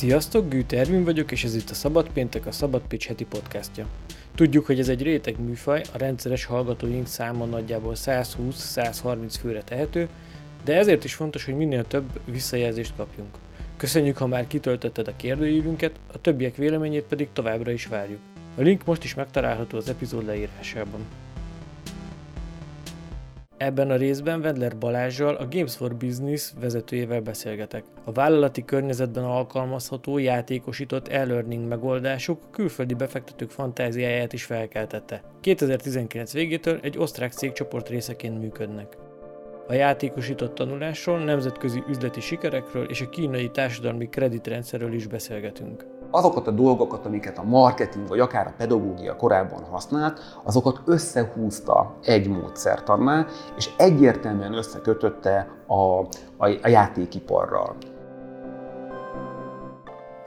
Sziasztok, Gűte Ervin vagyok, és ez itt a Szabad Péntek, a Szabad Pitch heti podcastja. Tudjuk, hogy ez egy réteg műfaj, a rendszeres hallgatóink száma nagyjából 120-130 főre tehető, de ezért is fontos, hogy minél több visszajelzést kapjunk. Köszönjük, ha már kitöltötted a kérdőívünket, a többiek véleményét pedig továbbra is várjuk. A link most is megtalálható az epizód leírásában. Ebben a részben Vendler Balázsjal, a Games for Business vezetőjével beszélgetek. A vállalati környezetben alkalmazható, játékosított e-learning megoldásuk külföldi befektetők fantáziáját is felkeltette. 2019 végétől egy osztrák cégcsoport részeként működnek. A játékosított tanulásról, nemzetközi üzleti sikerekről és a kínai társadalmi kreditrendszerről is beszélgetünk azokat a dolgokat, amiket a marketing vagy akár a pedagógia korábban használt, azokat összehúzta egy módszertannál, és egyértelműen összekötötte a, a, a játékiparral.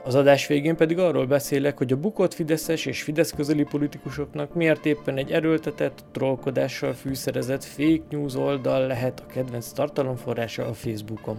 Az adás végén pedig arról beszélek, hogy a bukott Fideszes és Fidesz közeli politikusoknak miért éppen egy erőltetett, trollkodással fűszerezett fake news oldal lehet a kedvenc tartalomforrása a Facebookon.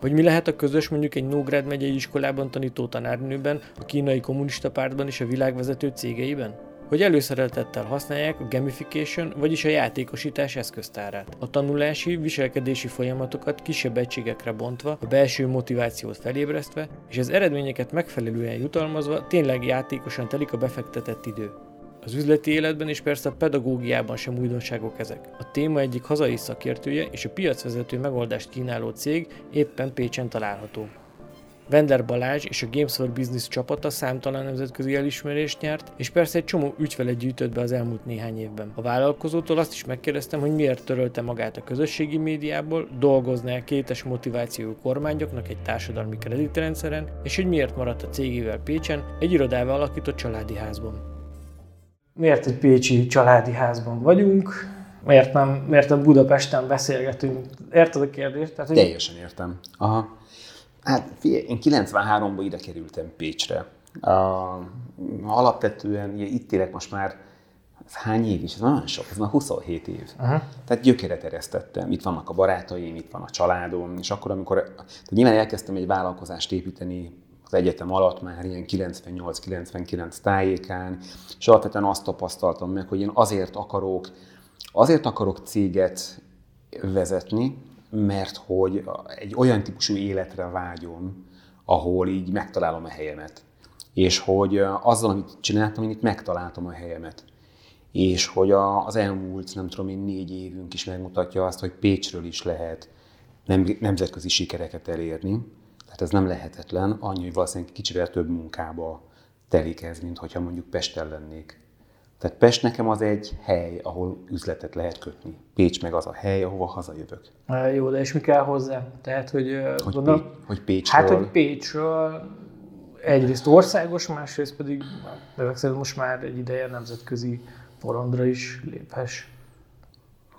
Vagy mi lehet a közös mondjuk egy Nógrád megyei iskolában tanító tanárnőben, a kínai kommunista pártban és a világvezető cégeiben? Hogy előszeretettel használják a gamification, vagyis a játékosítás eszköztárát. A tanulási, viselkedési folyamatokat kisebb egységekre bontva, a belső motivációt felébresztve, és az eredményeket megfelelően jutalmazva tényleg játékosan telik a befektetett idő. Az üzleti életben és persze a pedagógiában sem újdonságok ezek. A téma egyik hazai szakértője és a piacvezető megoldást kínáló cég éppen Pécsen található. Vender Balázs és a Games for Business csapata számtalan nemzetközi elismerést nyert, és persze egy csomó ügyfelet gyűjtött be az elmúlt néhány évben. A vállalkozótól azt is megkérdeztem, hogy miért törölte magát a közösségi médiából, dolgozna e kétes motivációú kormányoknak egy társadalmi kreditrendszeren, és hogy miért maradt a cégével Pécsen egy irodával alakított családi házban miért egy pécsi családi házban vagyunk, miért nem, miért a Budapesten beszélgetünk. Érted a kérdést? Tehát, hogy... Teljesen értem. Aha. Hát figyelj, én 93-ban ide kerültem Pécsre. Uh, alapvetően ugye, itt élek most már ez hány év is? Ez nagyon sok, ez már 27 év. Uh-huh. Tehát gyökeret eresztettem. Itt vannak a barátaim, itt van a családom, és akkor, amikor tehát nyilván elkezdtem egy vállalkozást építeni az egyetem alatt már ilyen 98-99 tájékán, és alapvetően azt tapasztaltam meg, hogy én azért akarok, azért akarok céget vezetni, mert hogy egy olyan típusú életre vágyom, ahol így megtalálom a helyemet. És hogy azzal, amit csináltam, én itt megtaláltam a helyemet. És hogy az elmúlt, nem tudom én, négy évünk is megmutatja azt, hogy Pécsről is lehet nemzetközi sikereket elérni. Tehát ez nem lehetetlen, annyi, hogy valószínűleg kicsivel több munkába telik ez, mint hogyha mondjuk Pesten lennék. Tehát Pest nekem az egy hely, ahol üzletet lehet kötni. Pécs meg az a hely, ahova hazajövök. Jó, de és mi kell hozzá? Tehát, hogy, hogy, gondolom, Pé- hogy Pécsről... Hát, hogy Pécsről egyrészt országos, másrészt pedig növekszed most már egy ideje nemzetközi porondra is léphess.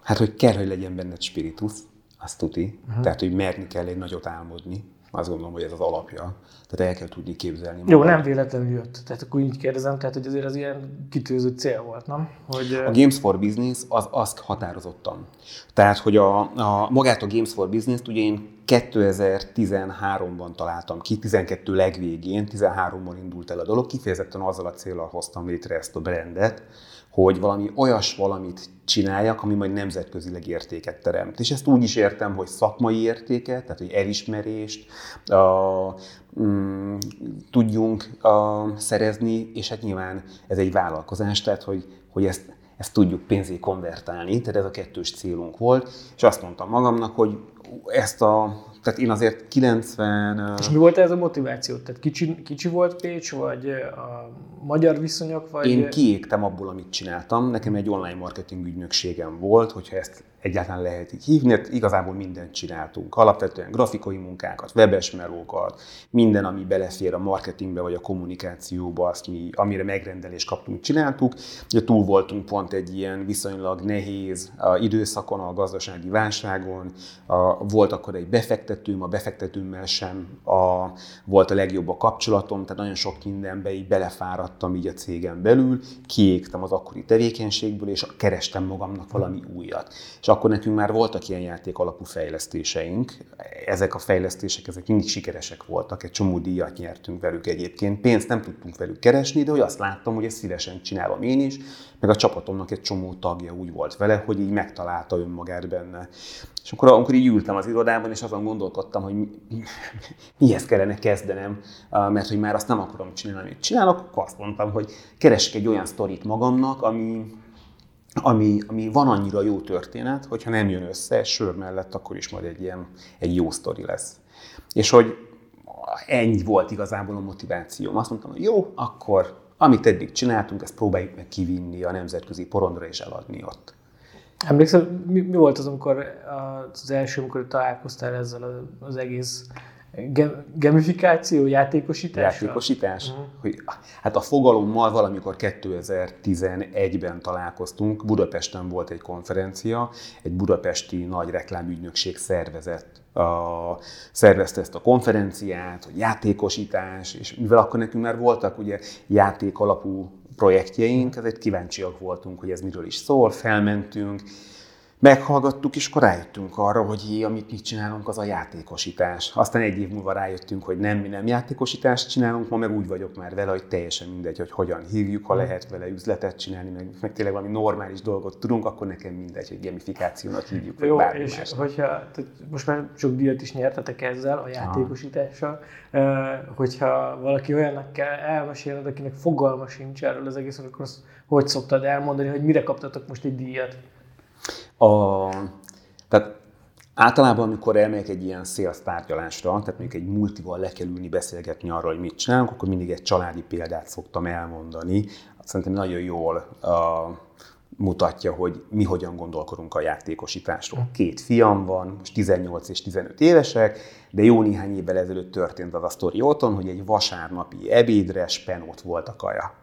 Hát, hogy kell, hogy legyen benned spiritus, azt tuti. Uh-huh. Tehát, hogy merni kell egy nagyot álmodni azt gondolom, hogy ez az alapja. Tehát el kell tudni képzelni. Jó, magad. nem véletlenül jött. Tehát akkor így kérdezem, tehát hogy azért az ilyen kitűzött cél volt, nem? Hogy, a Games for Business az azt határozottan. Tehát, hogy a, a magát a Games for Business-t ugye én 2013-ban találtam ki, 12 legvégén, 13-ban indult el a dolog, kifejezetten azzal a célral hoztam létre ezt a brandet, hogy valami olyas valamit csináljak, ami majd nemzetközileg értéket teremt. És ezt úgy is értem, hogy szakmai értéket, tehát hogy elismerést uh, um, tudjunk uh, szerezni, és hát nyilván ez egy vállalkozás, tehát hogy, hogy ezt, ezt tudjuk pénzé konvertálni, tehát ez a kettős célunk volt, és azt mondtam magamnak, hogy ezt a tehát én azért 90... És mi volt ez a motiváció? Tehát kicsi, kicsi volt Pécs, vagy a magyar viszonyok? Vagy... Én kiégtem abból, amit csináltam. Nekem egy online marketing ügynökségem volt, hogyha ezt egyáltalán lehet így hívni, hát igazából mindent csináltunk. Alapvetően grafikai munkákat, webes melókat, minden, ami belefér a marketingbe vagy a kommunikációba, azt mi, amire megrendelést kaptunk, csináltuk. Ugye túl voltunk pont egy ilyen viszonylag nehéz időszakon, a gazdasági válságon, a, volt akkor egy befektetőm, a befektetőmmel sem a, volt a legjobb a kapcsolatom, tehát nagyon sok mindenbe így belefáradtam így a cégen belül, kiégtem az akkori tevékenységből, és kerestem magamnak valami újat. És akkor nekünk már voltak ilyen játék alapú fejlesztéseink. Ezek a fejlesztések, ezek mindig sikeresek voltak, egy csomó díjat nyertünk velük egyébként. Pénzt nem tudtunk velük keresni, de hogy azt láttam, hogy ezt szívesen csinálom én is, meg a csapatomnak egy csomó tagja úgy volt vele, hogy így megtalálta önmagát benne. És akkor, amikor így ültem az irodában, és azon gondolkodtam, hogy mihez kellene kezdenem, mert hogy már azt nem akarom csinálni, amit csinálok, akkor azt mondtam, hogy keresek egy olyan sztorit magamnak, ami, ami, ami van annyira jó történet, hogyha nem jön össze sör mellett, akkor is majd egy ilyen egy jó sztori lesz. És hogy ennyi volt igazából a motivációm. Azt mondtam, hogy jó, akkor amit eddig csináltunk, ezt próbáljuk meg kivinni a nemzetközi porondra és eladni ott. Emlékszel, mi, mi volt az, amikor az első, amikor találkoztál ezzel az egész gamifikáció, játékosítás? Játékosítás. Uh-huh. Hogy, hát a fogalommal valamikor 2011-ben találkoztunk, Budapesten volt egy konferencia, egy budapesti nagy reklámügynökség szervezett a, szervezte ezt a konferenciát, hogy játékosítás, és mivel akkor nekünk már voltak ugye játék alapú projektjeink, ezért kíváncsiak voltunk, hogy ez miről is szól, felmentünk, meghallgattuk, és akkor rájöttünk arra, hogy jé, amit mit csinálunk, az a játékosítás. Aztán egy év múlva rájöttünk, hogy nem, mi nem játékosítást csinálunk, ma meg úgy vagyok már vele, hogy teljesen mindegy, hogy hogyan hívjuk, ha lehet vele üzletet csinálni, meg, meg tényleg valami normális dolgot tudunk, akkor nekem mindegy, hogy gamifikációnak hívjuk, vagy Jó, bármi és más. hogyha, tehát most már sok díjat is nyertetek ezzel, a játékosítással, hogyha valaki olyannak kell elmesélned, akinek fogalma sincs erről az egész, akkor azt hogy szoktad elmondani, hogy mire kaptatok most egy díjat? A, tehát általában, amikor elmegyek egy ilyen sales tárgyalásra, tehát mondjuk egy multival le kell ülni, beszélgetni arról, hogy mit csinálunk, akkor mindig egy családi példát szoktam elmondani. Szerintem nagyon jól uh, mutatja, hogy mi hogyan gondolkodunk a játékosításról. Két fiam van, most 18 és 15 évesek, de jó néhány évvel ezelőtt történt az a sztori otthon, hogy egy vasárnapi ebédre spenót volt a kaja.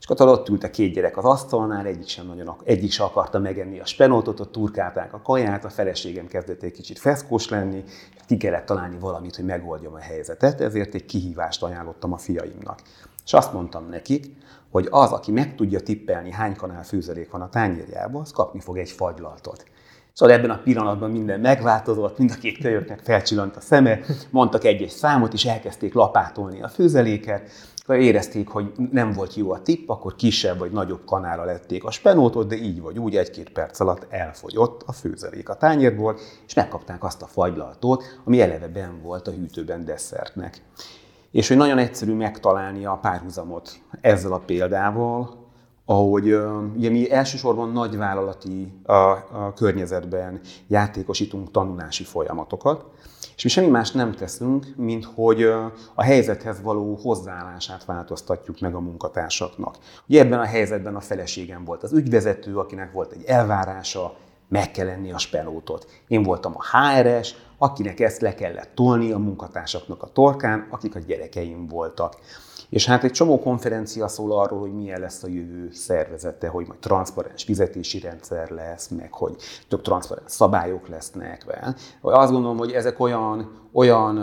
És akkor ott ült a két gyerek az asztalnál, egyik sem nagyon, egyik sem akarta megenni a spenótot, ott turkálták a kaját, a feleségem kezdett egy kicsit feszkós lenni, ki kellett találni valamit, hogy megoldjam a helyzetet, ezért egy kihívást ajánlottam a fiaimnak. És azt mondtam nekik, hogy az, aki meg tudja tippelni, hány kanál főzelék van a tányérjában, az kapni fog egy fagylaltot. Szóval ebben a pillanatban minden megváltozott, mind a két kölyöknek felcsillant a szeme, mondtak egy-egy számot, és elkezdték lapátolni a főzeléket, érezték, hogy nem volt jó a tipp, akkor kisebb vagy nagyobb kanára lették a spenótot, de így vagy úgy egy-két perc alatt elfogyott a főzelék a tányérból, és megkapták azt a fagylaltot, ami eleve ben volt a hűtőben desszertnek. És hogy nagyon egyszerű megtalálni a párhuzamot ezzel a példával, ahogy ugye mi elsősorban nagyvállalati a, a környezetben játékosítunk tanulási folyamatokat, és mi semmi más nem teszünk, mint hogy a helyzethez való hozzáállását változtatjuk meg a munkatársaknak. Ugye ebben a helyzetben a feleségem volt az ügyvezető, akinek volt egy elvárása, meg kell lenni a spenótot. Én voltam a HRS, akinek ezt le kellett tolni a munkatársaknak a torkán, akik a gyerekeim voltak. És hát egy csomó konferencia szól arról, hogy milyen lesz a jövő szervezete, hogy majd transzparens fizetési rendszer lesz, meg hogy több transzparens szabályok lesznek. Vel. Azt gondolom, hogy ezek olyan, olyan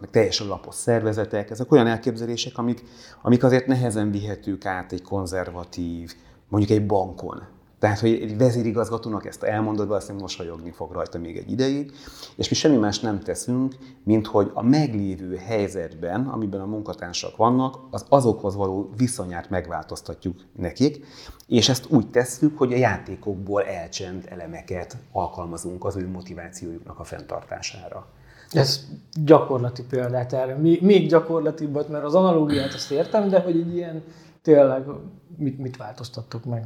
meg teljesen lapos szervezetek, ezek olyan elképzelések, amik, amik azért nehezen vihetők át egy konzervatív, mondjuk egy bankon. Tehát, hogy egy vezérigazgatónak ezt elmondod, valószínűleg mosolyogni fog rajta még egy ideig, és mi semmi más nem teszünk, mint hogy a meglévő helyzetben, amiben a munkatársak vannak, az azokhoz való viszonyát megváltoztatjuk nekik, és ezt úgy tesszük, hogy a játékokból elcsend elemeket alkalmazunk az ő motivációjuknak a fenntartására. Ez gyakorlati példát erre. Még gyakorlatibbat, mert az analógiát azt értem, de hogy egy ilyen tényleg mit, mit változtattok meg?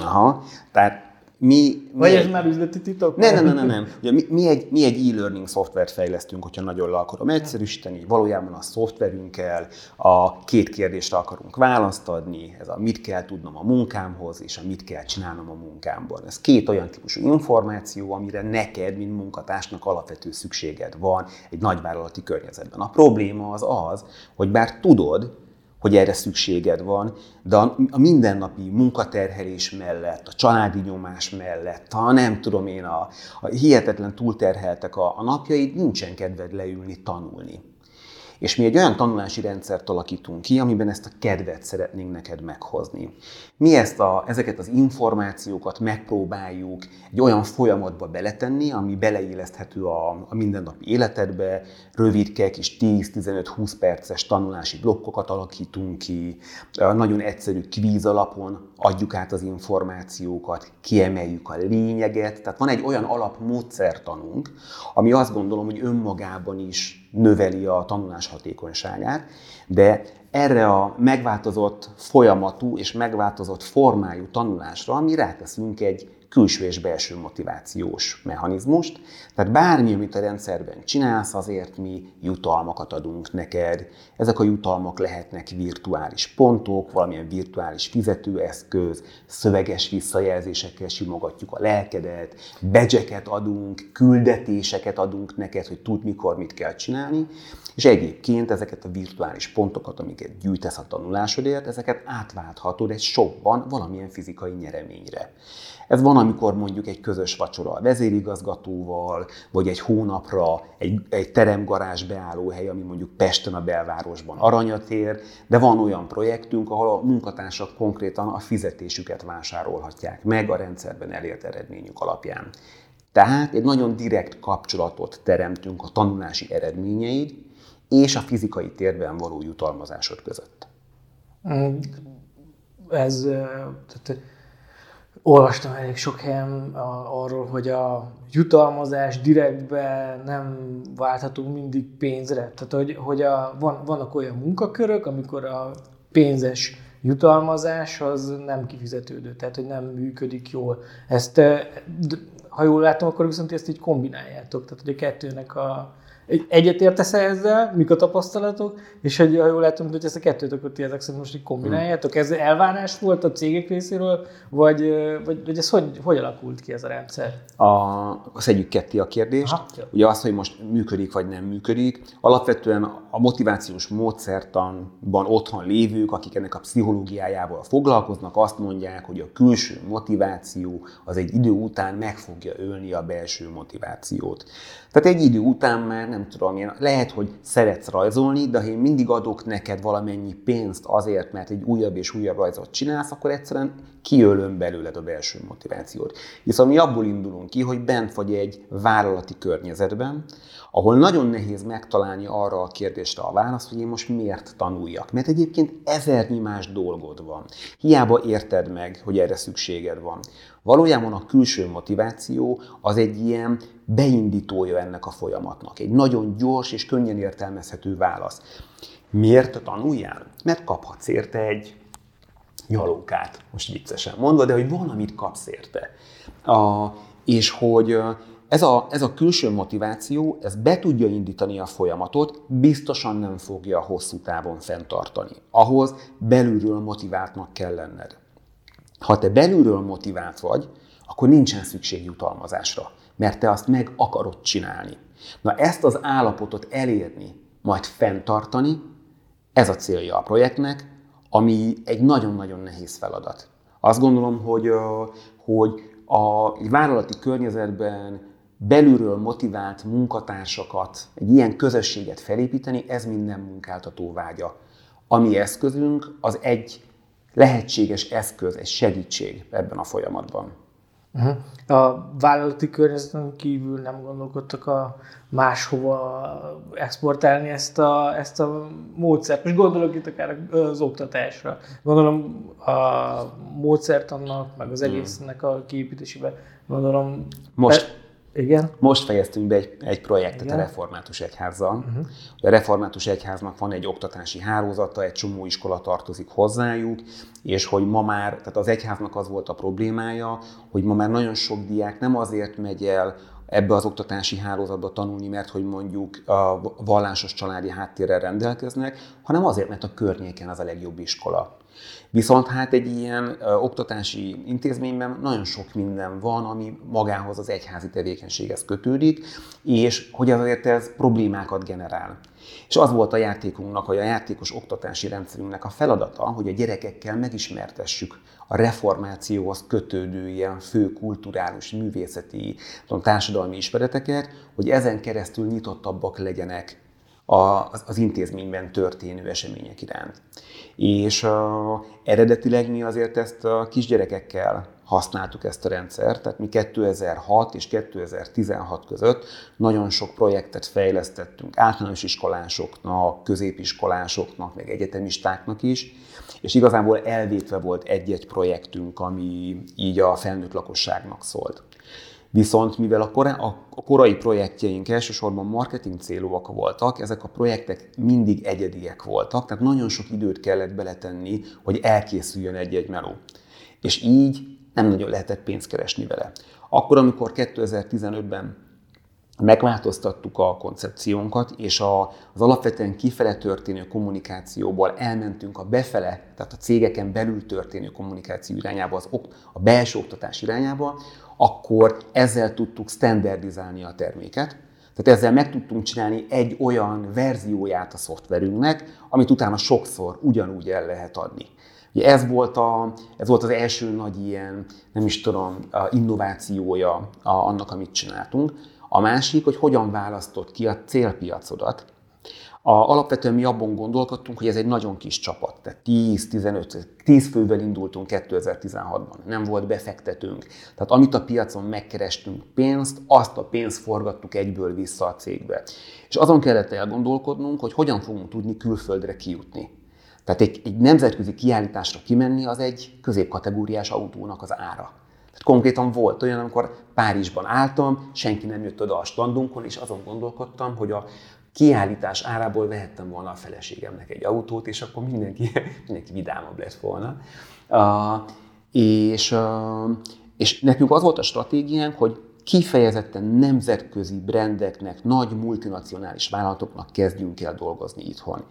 Aha, tehát mi, mi Vagy egy... ez már üzleti titok? Nem, nem, nem, nem. nem. Ugye mi, mi, egy, mi egy e-learning szoftvert fejlesztünk, hogyha nagyon le akarom egyszerűsíteni. Valójában a szoftverünkkel a két kérdésre akarunk választ adni. Ez a mit kell tudnom a munkámhoz, és a mit kell csinálnom a munkámban. Ez két olyan típusú információ, amire neked, mint munkatársnak alapvető szükséged van egy nagyvállalati környezetben. A probléma az az, hogy bár tudod, hogy erre szükséged van, de a, mindennapi munkaterhelés mellett, a családi nyomás mellett, ha nem tudom én, a, a hihetetlen túlterheltek a, a napjaid, nincsen kedved leülni, tanulni. És mi egy olyan tanulási rendszert alakítunk ki, amiben ezt a kedvet szeretnénk neked meghozni. Mi ezt a, ezeket az információkat megpróbáljuk egy olyan folyamatba beletenni, ami beleilleszthető a, a mindennapi életedbe, rövidke, kis 10-15-20 perces tanulási blokkokat alakítunk ki, nagyon egyszerű kvíz alapon adjuk át az információkat, kiemeljük a lényeget. Tehát van egy olyan alapmódszertanunk, ami azt gondolom, hogy önmagában is növeli a tanulás hatékonyságát, de erre a megváltozott folyamatú és megváltozott formájú tanulásra mi ráteszünk egy külső és belső motivációs mechanizmust. Tehát bármi, amit a rendszerben csinálsz, azért mi jutalmakat adunk neked. Ezek a jutalmak lehetnek virtuális pontok, valamilyen virtuális fizetőeszköz, szöveges visszajelzésekkel simogatjuk a lelkedet, bedzseket adunk, küldetéseket adunk neked, hogy tud mikor mit kell csinálni. És egyébként ezeket a virtuális pontokat, amiket gyűjtesz a tanulásodért, ezeket átválthatod egy shopban valamilyen fizikai nyereményre. Ez van, amikor mondjuk egy közös vacsora a vezérigazgatóval, vagy egy hónapra egy, egy teremgarázs beállóhely, ami mondjuk Pesten a belvárosban aranyat ér, de van olyan projektünk, ahol a munkatársak konkrétan a fizetésüket vásárolhatják meg a rendszerben elért eredményük alapján. Tehát egy nagyon direkt kapcsolatot teremtünk a tanulási eredményeid és a fizikai térben való jutalmazásod között. Mm, ez, tehát olvastam elég sok helyen arról, hogy a jutalmazás direktbe nem válthatunk mindig pénzre. Tehát, hogy, hogy a, van, vannak olyan munkakörök, amikor a pénzes jutalmazás az nem kifizetődő, tehát hogy nem működik jól. Ezt, ha jól látom, akkor viszont ezt így kombináljátok, tehát hogy a kettőnek a, Egyet értesz ezzel, mik a tapasztalatok, és hogy jól látom, hogy ezt a kettőt akkor ti ezek szerint most így kombináljátok. Ez elvárás volt a cégek részéről, vagy, vagy, vagy ez hogy, hogy alakult ki ez a rendszer? A, szedjük ketté a kérdést. Aha, Ugye az, hogy most működik vagy nem működik. Alapvetően a motivációs módszertanban otthon lévők, akik ennek a pszichológiájával foglalkoznak, azt mondják, hogy a külső motiváció az egy idő után meg fogja ölni a belső motivációt. Tehát egy idő után már nem tudom, én, lehet, hogy szeretsz rajzolni, de ha én mindig adok neked valamennyi pénzt azért, mert egy újabb és újabb rajzot csinálsz, akkor egyszerűen kiölöm belőled a belső motivációt. Viszont mi abból indulunk ki, hogy bent vagy egy vállalati környezetben, ahol nagyon nehéz megtalálni arra a kérdésre a választ, hogy én most miért tanuljak. Mert egyébként ezernyi más dolgod van. Hiába érted meg, hogy erre szükséged van. Valójában a külső motiváció az egy ilyen beindítója ennek a folyamatnak. Egy nagyon gyors és könnyen értelmezhető válasz. Miért tanuljál? Mert kaphatsz érte egy nyalókát, most viccesen mondva, de hogy van, amit kapsz érte. A, és hogy ez a, ez a külső motiváció, ez be tudja indítani a folyamatot, biztosan nem fogja hosszú távon fenntartani. Ahhoz belülről motiváltnak kell lenned. Ha te belülről motivált vagy, akkor nincsen szükség jutalmazásra, mert te azt meg akarod csinálni. Na ezt az állapotot elérni, majd fenntartani, ez a célja a projektnek, ami egy nagyon-nagyon nehéz feladat. Azt gondolom, hogy, hogy a vállalati környezetben belülről motivált munkatársakat, egy ilyen közösséget felépíteni, ez minden munkáltató vágya. A mi eszközünk az egy lehetséges eszköz, egy segítség ebben a folyamatban. Uh-huh. A vállalati környezeten kívül nem gondolkodtak a máshova exportálni ezt a, ezt a módszert. Most gondolok itt akár az oktatásra. Gondolom a módszert annak, meg az hmm. egésznek a kiépítésébe. Gondolom... Most, igen. Most fejeztünk be egy, egy projektet Igen. a Református Egyházzal. Uh-huh. A Református Egyháznak van egy oktatási hálózata, egy csomó iskola tartozik hozzájuk, és hogy ma már, tehát az egyháznak az volt a problémája, hogy ma már nagyon sok diák nem azért megy el ebbe az oktatási hálózatba tanulni, mert hogy mondjuk a vallásos családi háttérrel rendelkeznek, hanem azért, mert a környéken az a legjobb iskola. Viszont hát egy ilyen ö, oktatási intézményben nagyon sok minden van, ami magához az egyházi tevékenységhez kötődik, és hogy azért ez problémákat generál. És az volt a játékunknak, vagy a játékos oktatási rendszerünknek a feladata, hogy a gyerekekkel megismertessük a reformációhoz kötődő ilyen fő kulturális, művészeti, tudom, társadalmi ismereteket, hogy ezen keresztül nyitottabbak legyenek az, az intézményben történő események iránt. És eredetileg mi azért ezt a kisgyerekekkel használtuk ezt a rendszert, tehát mi 2006 és 2016 között nagyon sok projektet fejlesztettünk általános iskolásoknak, középiskolásoknak, meg egyetemistáknak is, és igazából elvétve volt egy-egy projektünk, ami így a felnőtt lakosságnak szólt. Viszont mivel a, kora, a korai projektjeink elsősorban marketing célúak voltak, ezek a projektek mindig egyediek voltak, tehát nagyon sok időt kellett beletenni, hogy elkészüljön egy-egy meló. És így nem nagyon lehetett pénzt keresni vele. Akkor, amikor 2015-ben megváltoztattuk a koncepciónkat, és az alapvetően kifele történő kommunikációból elmentünk a befele, tehát a cégeken belül történő kommunikáció irányába, az, a belső oktatás irányába, akkor ezzel tudtuk standardizálni a terméket. Tehát ezzel meg tudtunk csinálni egy olyan verzióját a szoftverünknek, amit utána sokszor ugyanúgy el lehet adni. Ugye ez volt, a, ez volt az első nagy ilyen, nem is tudom, innovációja a, annak, amit csináltunk. A másik, hogy hogyan választott ki a célpiacodat. A, alapvetően mi abban gondolkodtunk, hogy ez egy nagyon kis csapat, tehát 10-15, 10 fővel indultunk 2016-ban, nem volt befektetőnk. Tehát amit a piacon megkerestünk pénzt, azt a pénzt forgattuk egyből vissza a cégbe. És azon kellett elgondolkodnunk, hogy hogyan fogunk tudni külföldre kijutni. Tehát egy, egy nemzetközi kiállításra kimenni, az egy középkategóriás autónak az ára. Tehát konkrétan volt olyan, amikor Párizsban álltam, senki nem jött oda a standunkon, és azon gondolkodtam, hogy a kiállítás árából vehettem volna a feleségemnek egy autót, és akkor mindenki, mindenki vidámabb lett volna. Uh, és, uh, és nekünk az volt a stratégiánk, hogy kifejezetten nemzetközi brendeknek, nagy multinacionális vállalatoknak kezdjünk el dolgozni itthon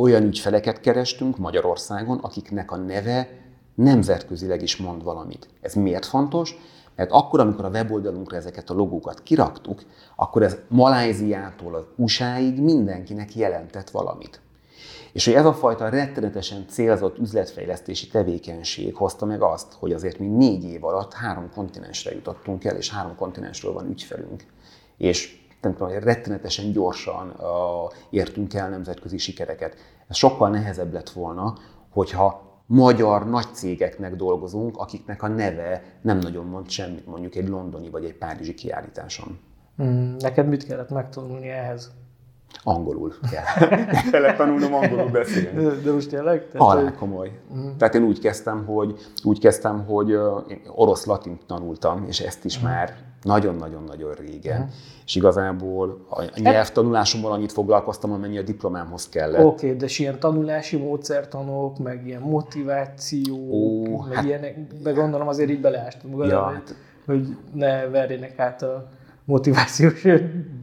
olyan ügyfeleket kerestünk Magyarországon, akiknek a neve nemzetközileg is mond valamit. Ez miért fontos? Mert akkor, amikor a weboldalunkra ezeket a logókat kiraktuk, akkor ez Maláziától az USA-ig mindenkinek jelentett valamit. És hogy ez a fajta rettenetesen célzott üzletfejlesztési tevékenység hozta meg azt, hogy azért mi négy év alatt három kontinensre jutottunk el, és három kontinensről van ügyfelünk. És nem tudom, rettenetesen gyorsan uh, értünk el nemzetközi sikereket. Ez sokkal nehezebb lett volna, hogyha magyar nagy cégeknek dolgozunk, akiknek a neve nem nagyon mond semmit mondjuk egy londoni vagy egy párizsi kiállításon. Hmm, neked mit kellett megtanulni ehhez? Angolul kell. kellett tanulnom angolul beszélni. De most tényleg? Alá komoly. Uh-huh. Tehát én úgy kezdtem, hogy, úgy kezdtem, hogy én orosz-latint tanultam, és ezt is uh-huh. már nagyon-nagyon-nagyon régen. Uh-huh. És igazából a nyelvtanulásommal annyit foglalkoztam, amennyi a diplomámhoz kellett. Oké, okay, de ilyen tanulási módszertanok, meg ilyen motiváció, Ó, meg hát, ilyenek, meg gondolom azért így beleástam magad, ja, hát, hogy ne verjenek át a motivációs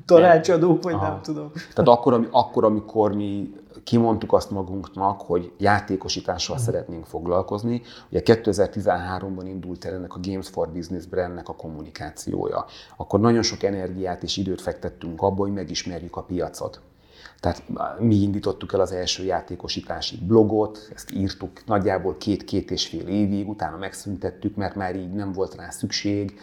tanácsadók, vagy Aha. nem tudom. Tehát akkor, akkor, amikor mi kimondtuk azt magunknak, hogy játékosítással uh-huh. szeretnénk foglalkozni. Ugye 2013-ban indult el ennek a Games for Business brandnek a kommunikációja. Akkor nagyon sok energiát és időt fektettünk abba, hogy megismerjük a piacot. Tehát mi indítottuk el az első játékosítási blogot, ezt írtuk nagyjából két-két és fél évig, utána megszüntettük, mert már így nem volt rá szükség.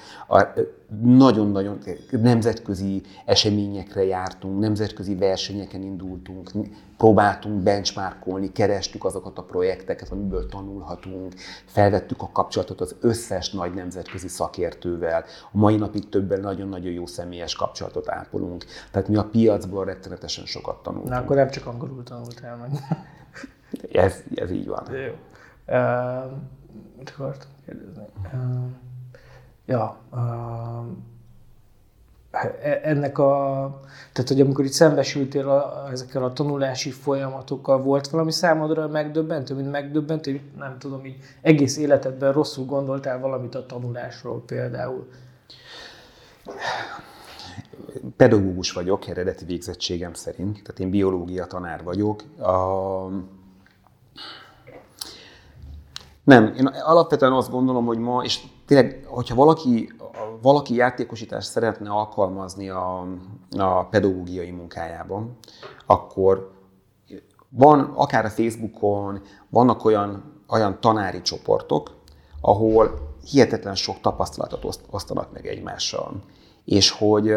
Nagyon-nagyon nemzetközi eseményekre jártunk, nemzetközi versenyeken indultunk, próbáltunk benchmarkolni, kerestük azokat a projekteket, amiből tanulhatunk, felvettük a kapcsolatot az összes nagy nemzetközi szakértővel. A mai napig többen nagyon-nagyon jó személyes kapcsolatot ápolunk. Tehát mi a piacból rettenetesen sokat tanultunk. Na, akkor nem csak angolul tanultál meg. ez, ez így van. Jó. Uh, mit akartam kérdezni? Uh, ja, uh, ennek a, tehát hogy amikor itt szembesültél a, ezekkel a tanulási folyamatokkal, volt valami számodra megdöbbentő, mint megdöbbentő, hogy nem tudom, így egész életedben rosszul gondoltál valamit a tanulásról például? Pedagógus vagyok, eredeti végzettségem szerint, tehát én biológia tanár vagyok. A... Nem, én alapvetően azt gondolom, hogy ma, és tényleg, hogyha valaki valaki játékosítást szeretne alkalmazni a, a pedagógiai munkájában, akkor van akár a Facebookon, vannak olyan, olyan tanári csoportok, ahol hihetetlen sok tapasztalatot osztanak meg egymással. És hogy,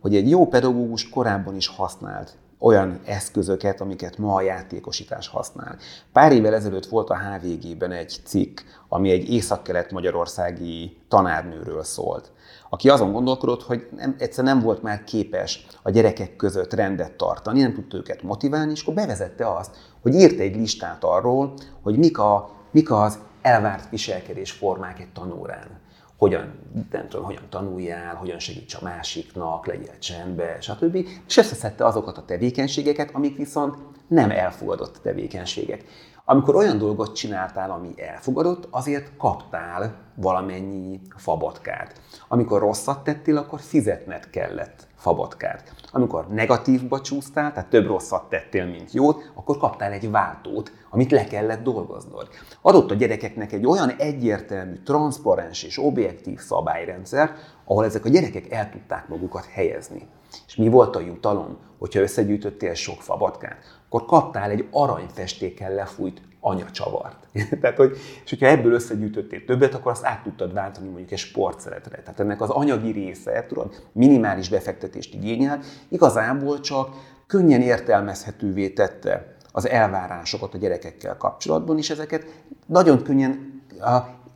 hogy egy jó pedagógus korábban is használt olyan eszközöket, amiket ma a játékosítás használ. Pár évvel ezelőtt volt a HVG-ben egy cikk, ami egy észak-kelet-magyarországi tanárnőről szólt, aki azon gondolkodott, hogy nem, egyszer nem volt már képes a gyerekek között rendet tartani, nem tudta őket motiválni, és akkor bevezette azt, hogy írt egy listát arról, hogy mik, a, mik az elvárt viselkedés formák egy tanórán hogyan, nem tudom, hogyan tanuljál, hogyan segíts a másiknak, legyél csendbe, stb. És összeszedte azokat a tevékenységeket, amik viszont nem elfogadott tevékenységek. Amikor olyan dolgot csináltál, ami elfogadott, azért kaptál valamennyi fabatkát. Amikor rosszat tettél, akkor fizetned kellett fabatkát. Amikor negatívba csúsztál, tehát több rosszat tettél, mint jót, akkor kaptál egy váltót, amit le kellett dolgoznod. Adott a gyerekeknek egy olyan egyértelmű, transzparens és objektív szabályrendszer, ahol ezek a gyerekek el tudták magukat helyezni. És mi volt a jutalom, hogyha összegyűjtöttél sok fabatkát? Akkor kaptál egy aranyfestékkel lefújt anyacsavart. Tehát, hogy, és hogyha ebből összegyűjtöttél többet, akkor azt át tudtad váltani mondjuk egy sportszeretre. Tehát ennek az anyagi része, tudod, minimális befektetést igényel, igazából csak könnyen értelmezhetővé tette az elvárásokat a gyerekekkel kapcsolatban, és ezeket nagyon könnyen,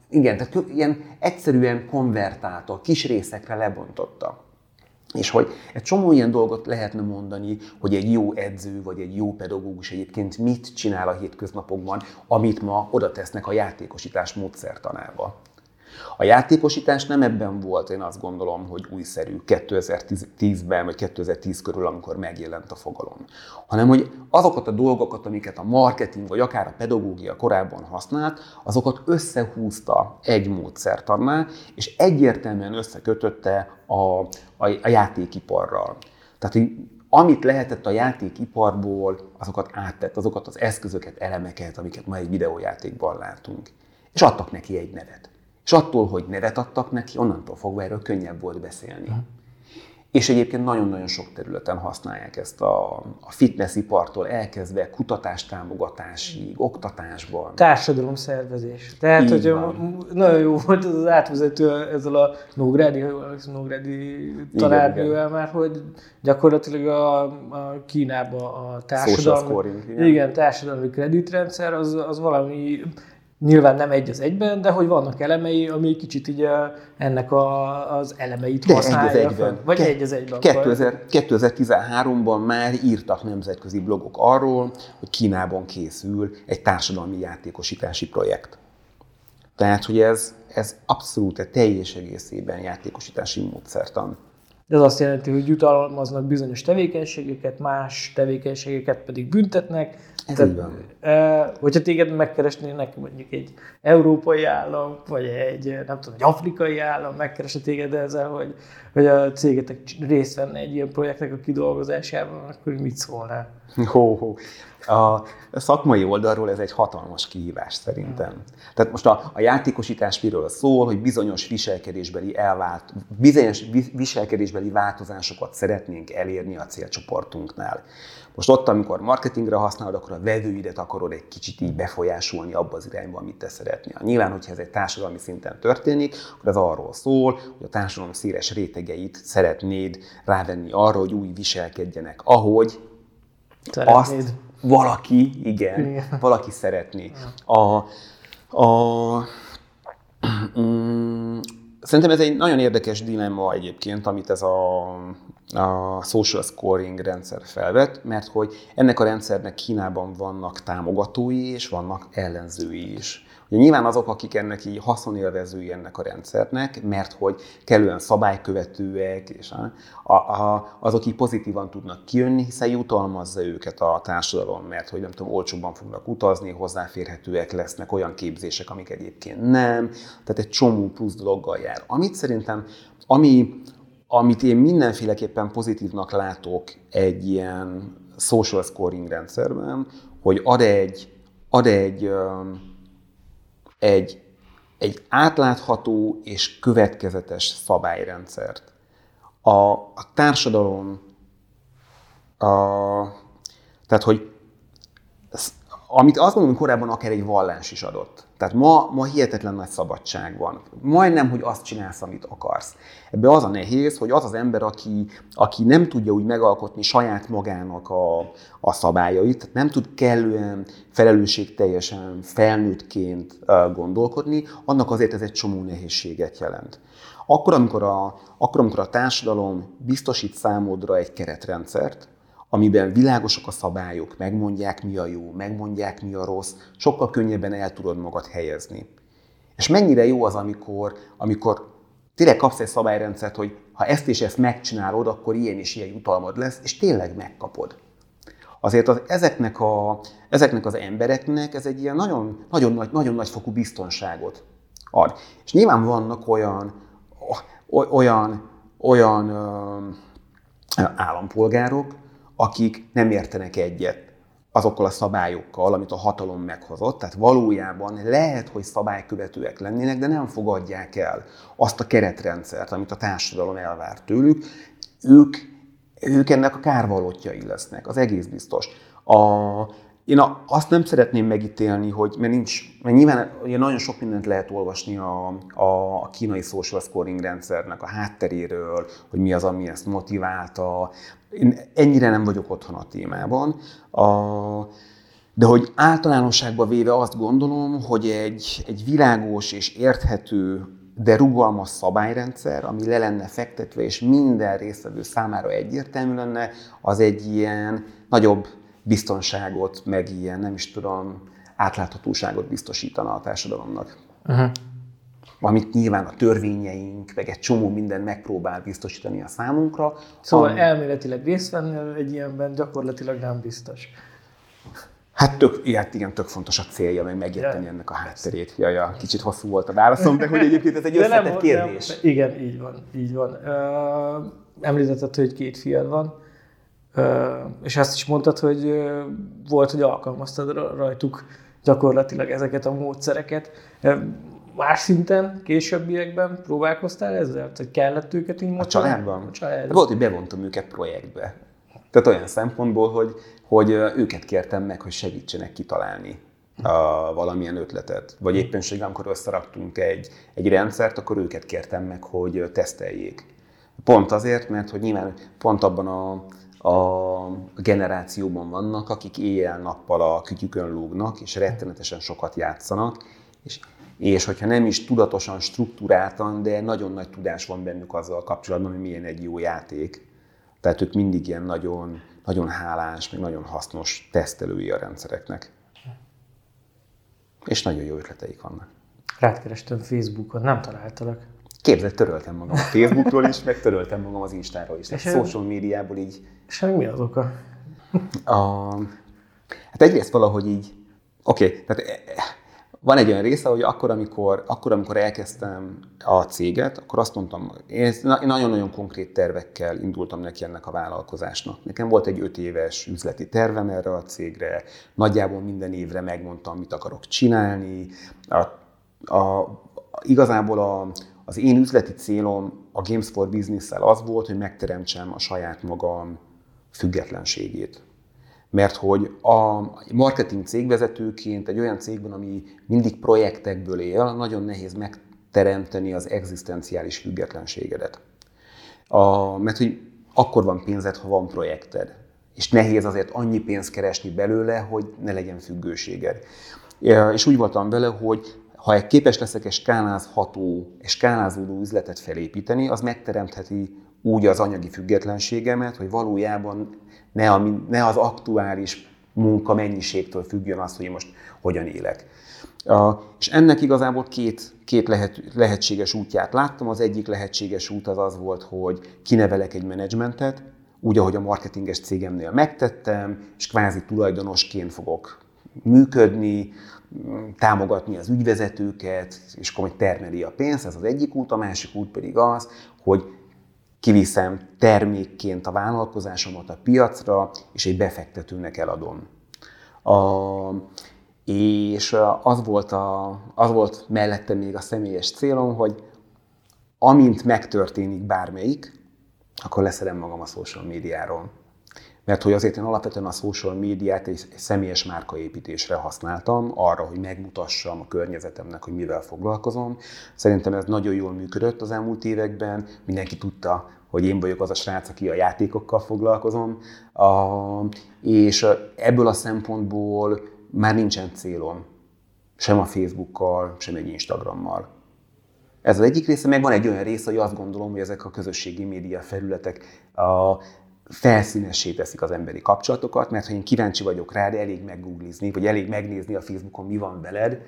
igen, tehát ilyen egyszerűen konvertálta, kis részekre lebontotta. És hogy egy csomó ilyen dolgot lehetne mondani, hogy egy jó edző vagy egy jó pedagógus egyébként mit csinál a hétköznapokban, amit ma oda tesznek a játékosítás módszertanába. A játékosítás nem ebben volt, én azt gondolom, hogy újszerű 2010-ben, vagy 2010 körül, amikor megjelent a fogalom, hanem hogy azokat a dolgokat, amiket a marketing, vagy akár a pedagógia korábban használt, azokat összehúzta egy módszertannál, és egyértelműen összekötötte a, a, a játékiparral. Tehát, hogy amit lehetett a játékiparból, azokat áttett, azokat az eszközöket, elemeket, amiket ma egy videójátékban látunk. És adtak neki egy nevet. És attól, hogy nevet adtak neki, onnantól fogva erről könnyebb volt beszélni. Uh-huh. És egyébként nagyon-nagyon sok területen használják ezt a, a fitnessipartól elkezdve kutatástámogatásig, oktatásban. Társadalomszervezés. Tehát, hogy a, nagyon jó volt ez az átvezető ezzel a Nógrádi, Nógrádi tanárnővel már, hogy gyakorlatilag a, a Kínába a társadalmi, igen, társadalmi kreditrendszer az, az valami Nyilván nem egy az egyben, de hogy vannak elemei, ami kicsit így ennek a, az elemeit de használja. Egy az egyben. Vagy Ke- egy az egyben. 2000, 2013-ban már írtak nemzetközi blogok arról, hogy Kínában készül egy társadalmi játékosítási projekt. Tehát, hogy ez, ez abszolút teljes egészében játékosítási módszertan. Ez azt jelenti, hogy jutalmaznak bizonyos tevékenységeket, más tevékenységeket pedig büntetnek, ez Tehát, így van. E, hogyha téged megkeresnének mondjuk egy európai állam, vagy egy, nem tudom, egy afrikai állam, megkeresne téged ezzel, hogy, hogy a cégetek részt venne egy ilyen projektnek a kidolgozásában, akkor mit szólnál? Hó, hó. A szakmai oldalról ez egy hatalmas kihívás szerintem. Tehát most a, a játékosítás miről szól, hogy bizonyos viselkedésbeli elvált, bizonyos viselkedésbeli változásokat szeretnénk elérni a célcsoportunknál. Most ott, amikor marketingre használod, akkor a vevőidet akarod egy kicsit így befolyásolni abba az irányba, amit te szeretnél. Nyilván, hogyha ez egy társadalmi szinten történik, akkor ez arról szól, hogy a társadalom széles rétegeit szeretnéd rávenni arra, hogy úgy viselkedjenek, ahogy Szeretnéd. azt valaki, igen, igen. valaki szeretné. A, a, mm, Szerintem ez egy nagyon érdekes dilemma egyébként, amit ez a, a social scoring rendszer felvet, mert hogy ennek a rendszernek Kínában vannak támogatói és vannak ellenzői is. Ugye nyilván azok, akik ennek így haszonélvezői ennek a rendszernek, mert hogy kellően szabálykövetőek, és a, a, azok így pozitívan tudnak kijönni, hiszen jutalmazza őket a társadalom, mert hogy nem tudom, olcsóbban fognak utazni, hozzáférhetőek lesznek olyan képzések, amik egyébként nem, tehát egy csomó plusz dologgal jár. Amit szerintem, ami, amit én mindenféleképpen pozitívnak látok egy ilyen social scoring rendszerben, hogy ad egy, ad egy egy, egy átlátható és következetes szabályrendszert. A, a társadalom, a, tehát hogy amit azt gondolom, hogy korábban akár egy vallás is adott. Tehát ma, ma hihetetlen nagy szabadság van. Majdnem, hogy azt csinálsz, amit akarsz. Ebbe az a nehéz, hogy az az ember, aki, aki nem tudja úgy megalkotni saját magának a, a szabályait, tehát nem tud kellően felelősségteljesen felnőttként gondolkodni, annak azért ez egy csomó nehézséget jelent. Akkor amikor, a, akkor, amikor a társadalom biztosít számodra egy keretrendszert, amiben világosak a szabályok, megmondják mi a jó, megmondják mi a rossz, sokkal könnyebben el tudod magad helyezni. És mennyire jó az, amikor, amikor tényleg kapsz egy szabályrendszert, hogy ha ezt és ezt megcsinálod, akkor ilyen és ilyen jutalmad lesz, és tényleg megkapod. Azért az, ezeknek, a, ezeknek az embereknek ez egy ilyen nagyon, nagyon, nagy, nagyon nagy fokú biztonságot ad. És nyilván vannak olyan, olyan, olyan ö, állampolgárok, akik nem értenek egyet azokkal a szabályokkal, amit a hatalom meghozott. Tehát valójában lehet, hogy szabálykövetőek lennének, de nem fogadják el azt a keretrendszert, amit a társadalom elvár tőlük. Ők, ők ennek a kárvalótjai lesznek, az egész biztos. A, én azt nem szeretném megítélni, hogy, mert nincs, mert nyilván ugye nagyon sok mindent lehet olvasni a, a, a kínai social scoring rendszernek a hátteréről, hogy mi az, ami ezt motiválta. Én ennyire nem vagyok otthon a témában. A, de hogy általánosságban véve azt gondolom, hogy egy, egy világos és érthető, de rugalmas szabályrendszer, ami le lenne fektetve, és minden résztvevő számára egyértelmű lenne, az egy ilyen nagyobb biztonságot, meg ilyen, nem is tudom, átláthatóságot biztosítana a társadalomnak. Uh-huh. Amit nyilván a törvényeink, meg egy csomó minden megpróbál biztosítani a számunkra. Szóval ami... elméletileg részt venni egy ilyenben gyakorlatilag nem biztos. Hát tök, ilyet, igen, tök fontos a célja, meg megérteni ja. ennek a hátterét. Ja, ja, kicsit hosszú volt a válaszom, de hogy egyébként ez egy összetett nem, kérdés. Nem, igen, így van, így van. Uh, említetted, hogy két fiad van és azt is mondtad, hogy volt, hogy alkalmaztad rajtuk gyakorlatilag ezeket a módszereket. Más szinten, későbbiekben próbálkoztál ezzel? hogy kellett őket így A családban? A családban. Volt, hogy bevontam őket projektbe. Tehát olyan szempontból, hogy, hogy őket kértem meg, hogy segítsenek kitalálni a valamilyen ötletet. Vagy éppenséggel, amikor összeraktunk egy, egy rendszert, akkor őket kértem meg, hogy teszteljék. Pont azért, mert hogy nyilván pont abban a a generációban vannak, akik éjjel-nappal a kütyükön lógnak, és rettenetesen sokat játszanak, és, és hogyha nem is tudatosan, struktúráltan, de nagyon nagy tudás van bennük azzal kapcsolatban, hogy milyen egy jó játék. Tehát ők mindig ilyen nagyon, nagyon hálás, meg nagyon hasznos tesztelői a rendszereknek. És nagyon jó ötleteik vannak. Rád kerestem Facebookon, nem találtalak. Képzeld, töröltem magam a Facebookról is, meg töröltem magam az Instáról is. És a social médiából így... És mi az oka? A, hát egyrészt valahogy így, oké, okay, tehát e, van egy olyan része, hogy akkor amikor, akkor, amikor elkezdtem a céget, akkor azt mondtam, én nagyon-nagyon konkrét tervekkel indultam neki ennek a vállalkozásnak. Nekem volt egy öt éves üzleti tervem erre a cégre, nagyjából minden évre megmondtam, mit akarok csinálni. A, a, igazából a, az én üzleti célom a Games for Business-szel az volt, hogy megteremtsem a saját magam függetlenségét. Mert hogy a marketing cégvezetőként egy olyan cégben, ami mindig projektekből él, nagyon nehéz megteremteni az egzisztenciális függetlenségedet. A, mert hogy akkor van pénzed, ha van projekted. És nehéz azért annyi pénzt keresni belőle, hogy ne legyen függőséged. És úgy voltam vele, hogy ha képes leszek egy skálázható, egy skálázódó üzletet felépíteni, az megteremtheti úgy az anyagi függetlenségemet, hogy valójában ne, a, ne az aktuális munka mennyiségtől függjön az, hogy most hogyan élek. Uh, és ennek igazából két, két lehet, lehetséges útját láttam. Az egyik lehetséges út az az volt, hogy kinevelek egy menedzsmentet, úgy, ahogy a marketinges cégemnél megtettem, és kvázi tulajdonosként fogok működni, támogatni az ügyvezetőket, és akkor hogy termeli a pénzt, ez az egyik út, a másik út pedig az, hogy kiviszem termékként a vállalkozásomat a piacra, és egy befektetőnek eladom. A, és az volt, a, az volt mellette még a személyes célom, hogy amint megtörténik bármelyik, akkor leszedem magam a social médiáról. Mert hogy azért én alapvetően a social médiát egy személyes márkaépítésre használtam, arra, hogy megmutassam a környezetemnek, hogy mivel foglalkozom. Szerintem ez nagyon jól működött az elmúlt években, mindenki tudta, hogy én vagyok az a srác, aki a játékokkal foglalkozom, és ebből a szempontból már nincsen célom, sem a Facebookkal, sem egy Instagrammal. Ez az egyik része, meg van egy olyan része, hogy azt gondolom, hogy ezek a közösségi média felületek a felszínessé teszik az emberi kapcsolatokat, mert ha én kíváncsi vagyok rád, elég meggooglizni, vagy elég megnézni a Facebookon, mi van veled,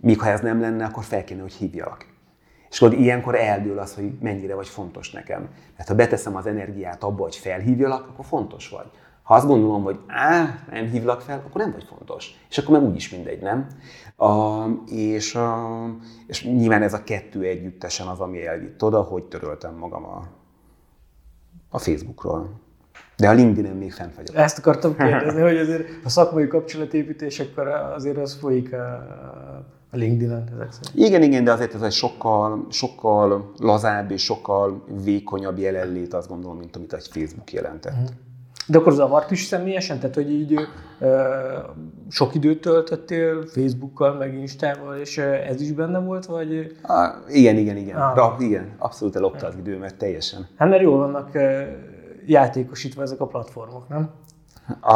míg ha ez nem lenne, akkor fel kéne, hogy hívjalak. És akkor ilyenkor eldől az, hogy mennyire vagy fontos nekem. Mert ha beteszem az energiát abba, hogy felhívjalak, akkor fontos vagy. Ha azt gondolom, hogy á, nem hívlak fel, akkor nem vagy fontos. És akkor meg úgyis mindegy, nem? A, és, a, és nyilván ez a kettő együttesen az, ami elvitt oda, hogy töröltem magam a, a Facebookról. De a LinkedIn-en még fent vagyok. Ezt akartam kérdezni, hogy azért a szakmai kapcsolatépítésekor azért az folyik a, a LinkedIn-en ezek szerint. Igen, igen, de azért ez egy sokkal, sokkal lazább és sokkal vékonyabb jelenlét, azt gondolom, mint amit egy Facebook jelentett. Uh-huh. De akkor zavart is személyesen? Tehát, hogy így ö, sok időt töltöttél Facebookkal, meg Instával, és ez is benne volt, vagy? Ah, igen, igen, igen. Ah. Ra, igen, abszolút elopta az időmet teljesen. Hát mert jól vannak játékosítva ezek a platformok, nem? A,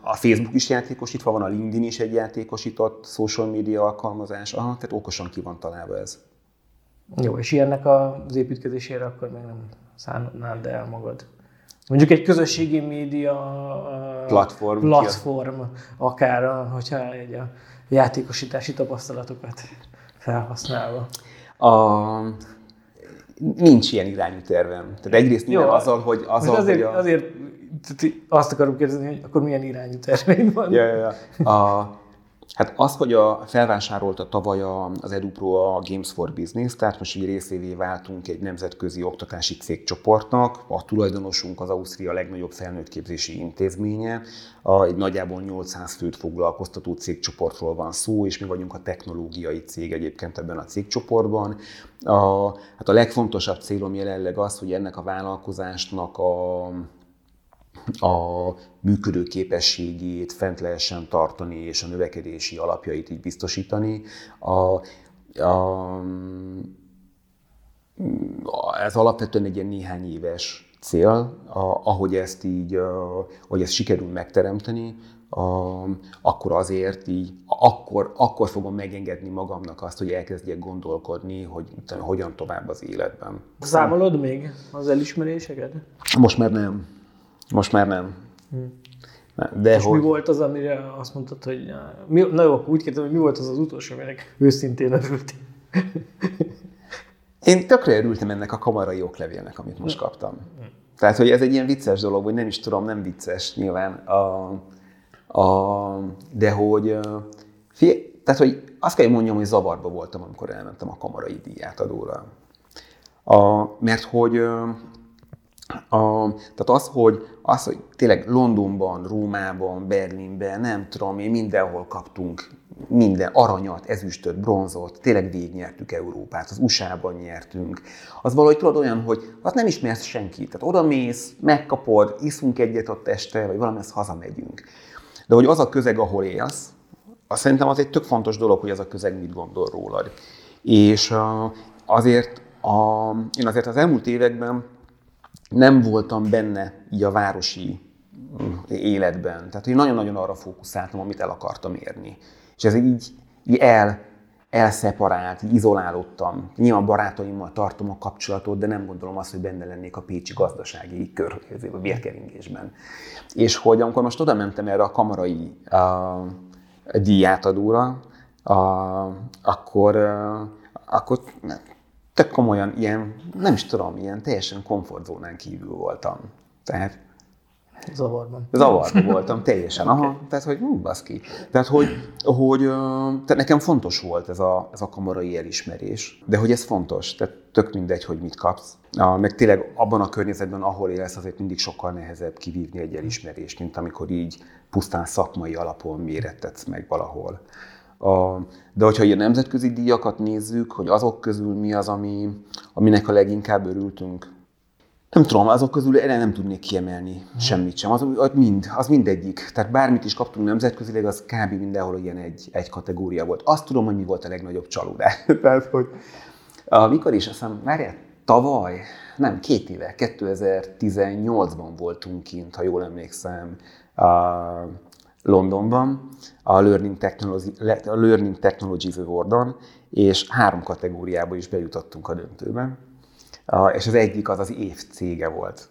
a Facebook is játékosítva van, a LinkedIn is egy játékosított social media alkalmazás, Aha, tehát okosan ki van találva ez. Jó, és ilyennek az építkezésére akkor még nem szánnád el magad. Mondjuk egy közösségi média platform, platform akár, hogyha egy a játékosítási tapasztalatokat felhasználva. A, nincs ilyen irányú tervem. Tehát egyrészt minden Jó, azzal, hogy... Azzal, azért, hogy a... azért azt akarom kérdezni, hogy akkor milyen irányú terveim van? Ja, ja, ja. A, Hát az, hogy a, felvásárolta tavaly az EduPro a Games for Business, tehát most így részévé váltunk egy nemzetközi oktatási cégcsoportnak, a tulajdonosunk az Ausztria legnagyobb felnőttképzési intézménye, a, egy nagyjából 800 főt foglalkoztató cégcsoportról van szó, és mi vagyunk a technológiai cég egyébként ebben a cégcsoportban. A, hát a legfontosabb célom jelenleg az, hogy ennek a vállalkozásnak a a működő képességét fent lehessen tartani, és a növekedési alapjait így biztosítani. A, a, ez alapvetően egy ilyen néhány éves cél, a, ahogy ezt így, a, hogy ezt sikerül megteremteni, a, akkor azért így, akkor, akkor fogom megengedni magamnak azt, hogy elkezdjek gondolkodni, hogy hogyan tovább az életben. Számolod még az elismeréseket? Most már nem. Most már nem. Hmm. De és hogy... mi volt az, amire azt mondtad, hogy mi, na jó, úgy kérdezem, hogy mi volt az az utolsó, aminek őszintén örültél? Én tökre örültem ennek a kamarai oklevélnek, amit most hm. kaptam. Tehát, hogy ez egy ilyen vicces dolog, hogy nem is tudom, nem vicces nyilván, a, a, de hogy, fie, tehát, hogy azt kell, mondjam, hogy zavarba voltam, amikor elmentem a kamarai díjátadóra. A, mert hogy a, tehát az hogy, az, hogy tényleg Londonban, Rómában, Berlinben, nem tudom én, mindenhol kaptunk minden aranyat, ezüstöt, bronzot, tényleg végignyertük Európát, az USA-ban nyertünk. Az valahogy tudod olyan, hogy az nem ismersz senkit. Tehát oda mész, megkapod, iszunk egyet ott este, vagy valami, ezt hazamegyünk. De hogy az a közeg, ahol élsz, azt szerintem az egy tök fontos dolog, hogy az a közeg mit gondol rólad. És azért a, én azért az elmúlt években nem voltam benne így a városi mm, életben. Tehát én nagyon-nagyon arra fókuszáltam, amit el akartam érni. És ez így, így el, elszeparált, izolálódtam. Nyilván barátaimmal tartom a kapcsolatot, de nem gondolom azt, hogy benne lennék a pécsi gazdasági kör, a vérkeringésben. És hogy amikor most oda mentem erre a kamarai a díjátadóra, a, akkor, a, akkor tök komolyan ilyen, nem is tudom, ilyen teljesen komfortzónán kívül voltam. Tehát Zavarban. Zavarban voltam, teljesen. Aha, okay. tehát, hogy hú, baszki. Tehát, hogy, hogy tehát nekem fontos volt ez a, ez a kamarai elismerés, de hogy ez fontos, tehát tök mindegy, hogy mit kapsz. Meg tényleg abban a környezetben, ahol élsz, azért mindig sokkal nehezebb kivívni egy elismerést, mint amikor így pusztán szakmai alapon mérettetsz meg valahol. A, de hogyha ilyen nemzetközi díjakat nézzük, hogy azok közül mi az, ami, aminek a leginkább örültünk, Nem tudom, azok közül erre nem tudnék kiemelni uh-huh. semmit sem. Az, az, mind, az mindegyik. Tehát bármit is kaptunk nemzetközileg, az kb. mindenhol ilyen egy, egy kategória volt. Azt tudom, hogy mi volt a legnagyobb csalódás. Tehát, hogy mikor is, azt hiszem, várjál, tavaly, nem, két éve, 2018-ban voltunk kint, ha jól emlékszem, Londonban, a Learning, Technology, a Learning Technologies Award-on, és három kategóriába is bejutottunk a döntőben. És az egyik az az év cége volt.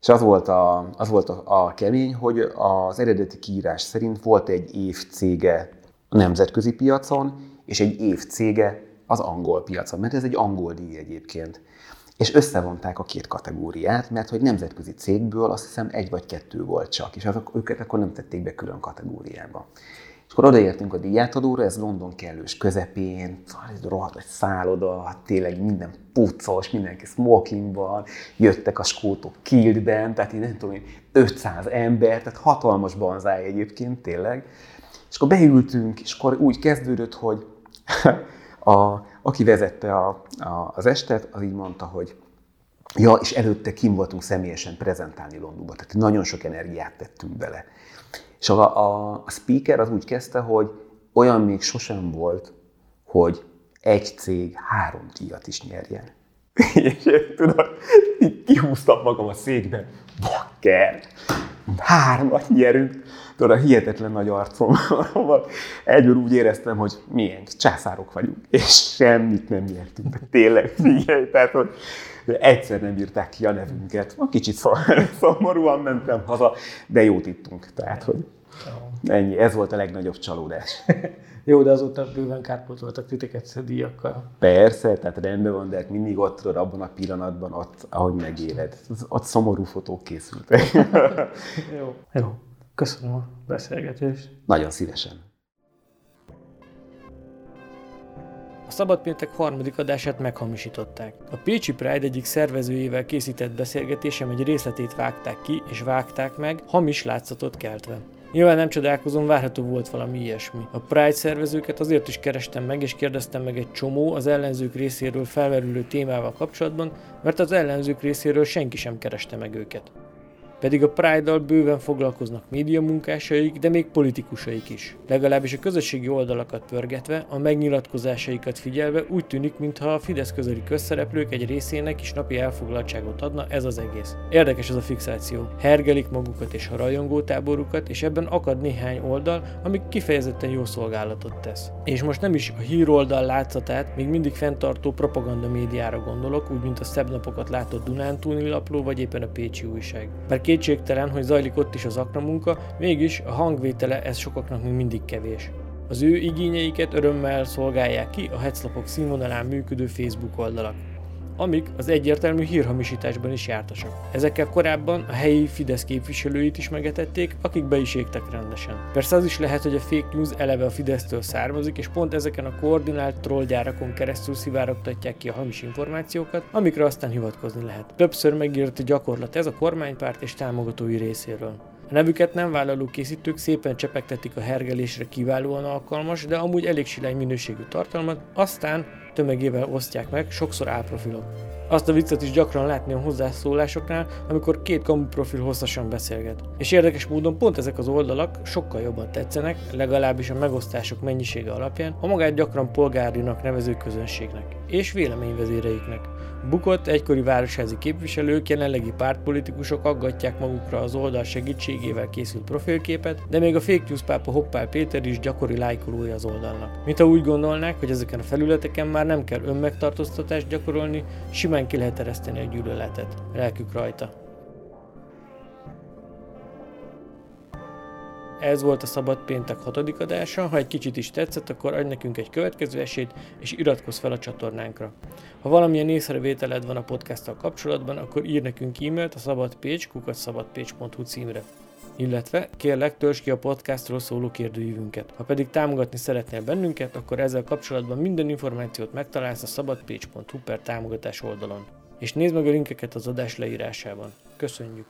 És az volt a, az volt a, a kemény, hogy az eredeti kiírás szerint volt egy év cége a nemzetközi piacon, és egy év cége az angol piacon, mert ez egy angol díj egyébként. És összevonták a két kategóriát, mert hogy nemzetközi cégből azt hiszem egy vagy kettő volt csak, és azok, őket akkor nem tették be külön kategóriába. És akkor odaértünk a díjátadóra, ez London kellős közepén, ez rohadt egy szálloda, hát tényleg minden puccos, mindenki smokingban, jöttek a skótok kiltben, tehát én nem tudom, 500 ember, tehát hatalmas banzáj egyébként tényleg. És akkor beültünk, és akkor úgy kezdődött, hogy a, aki vezette a, a, az estet, az így mondta, hogy ja, és előtte kim voltunk személyesen prezentálni Londonba, tehát nagyon sok energiát tettünk bele. És a, a, a speaker az úgy kezdte, hogy olyan még sosem volt, hogy egy cég három díjat is nyerjen. és tudod, így kihúztam magam a székben, bakker, hármat nyerünk. Tudod, a hihetetlen nagy arcommal egyből úgy éreztem, hogy milyen császárok vagyunk, és semmit nem nyertünk. De tényleg, figyelj, tehát, hogy egyszer nem írták ki a nevünket. A kicsit szomorúan mentem haza, de jót ittunk. Tehát, hogy ennyi, ez volt a legnagyobb csalódás. Jó, de azóta bőven kárpótoltak titeket díjakkal. Persze, tehát rendben van, de hát mindig ott tudod, abban a pillanatban, ott, ahogy megéled. Ott szomorú fotók készültek. Jó. Jó. Köszönöm a beszélgetést. Nagyon szívesen. A Szabadpéntek harmadik adását meghamisították. A Pécsi Pride egyik szervezőjével készített beszélgetésem egy részletét vágták ki és vágták meg, hamis látszatot keltve. Nyilván nem csodálkozom, várható volt valami ilyesmi. A Pride szervezőket azért is kerestem meg, és kérdeztem meg egy csomó az ellenzők részéről felmerülő témával kapcsolatban, mert az ellenzők részéről senki sem kereste meg őket pedig a Pride-dal bőven foglalkoznak média munkásaik, de még politikusaik is. Legalábbis a közösségi oldalakat pörgetve, a megnyilatkozásaikat figyelve úgy tűnik, mintha a Fidesz közeli közszereplők egy részének is napi elfoglaltságot adna ez az egész. Érdekes ez a fixáció. Hergelik magukat és a rajongótáborukat, és ebben akad néhány oldal, ami kifejezetten jó szolgálatot tesz. És most nem is a híroldal látszatát, még mindig fenntartó propaganda médiára gondolok, úgy mint a szebb napokat látott Dunántúli lapló, vagy éppen a Pécsi újság. Bár kétségtelen, hogy zajlik ott is az munka, mégis a hangvétele ez sokaknak még mindig kevés. Az ő igényeiket örömmel szolgálják ki a heclapok színvonalán működő Facebook oldalak amik az egyértelmű hírhamisításban is jártasak. Ezekkel korábban a helyi Fidesz képviselőit is megetették, akik be is égtek rendesen. Persze az is lehet, hogy a fake news eleve a Fidesztől származik, és pont ezeken a koordinált trollgyárakon keresztül szivárogtatják ki a hamis információkat, amikre aztán hivatkozni lehet. Többször megírt gyakorlat ez a kormánypárt és támogatói részéről. A nevüket nem vállaló készítők szépen csepegtetik a hergelésre kiválóan alkalmas, de amúgy elég silány minőségű tartalmat, aztán tömegével osztják meg, sokszor álprofilok. Azt a viccet is gyakran látni a hozzászólásoknál, amikor két kamu profil hosszasan beszélget. És érdekes módon pont ezek az oldalak sokkal jobban tetszenek, legalábbis a megosztások mennyisége alapján, a magát gyakran polgárinak nevező közönségnek és véleményvezéreiknek. Bukott egykori városházi képviselők, jelenlegi pártpolitikusok aggatják magukra az oldal segítségével készült profilképet, de még a fake news pápa Hoppál Péter is gyakori lájkolója az oldalnak. Mint ha úgy gondolnák, hogy ezeken a felületeken már nem kell önmegtartóztatást gyakorolni, simán ki lehet ereszteni a gyűlöletet. Lelkük rajta. Ez volt a Szabad Péntek hatodik adása, ha egy kicsit is tetszett, akkor adj nekünk egy következő esélyt, és iratkozz fel a csatornánkra. Ha valamilyen észrevételed van a podcasttal kapcsolatban, akkor ír nekünk e-mailt a szabadpécs, kukacszabadpécs.hu címre. Illetve kérlek, tölts ki a podcastról szóló kérdőívünket. Ha pedig támogatni szeretnél bennünket, akkor ezzel kapcsolatban minden információt megtalálsz a szabadpécs.hu per támogatás oldalon. És nézd meg a linkeket az adás leírásában. Köszönjük!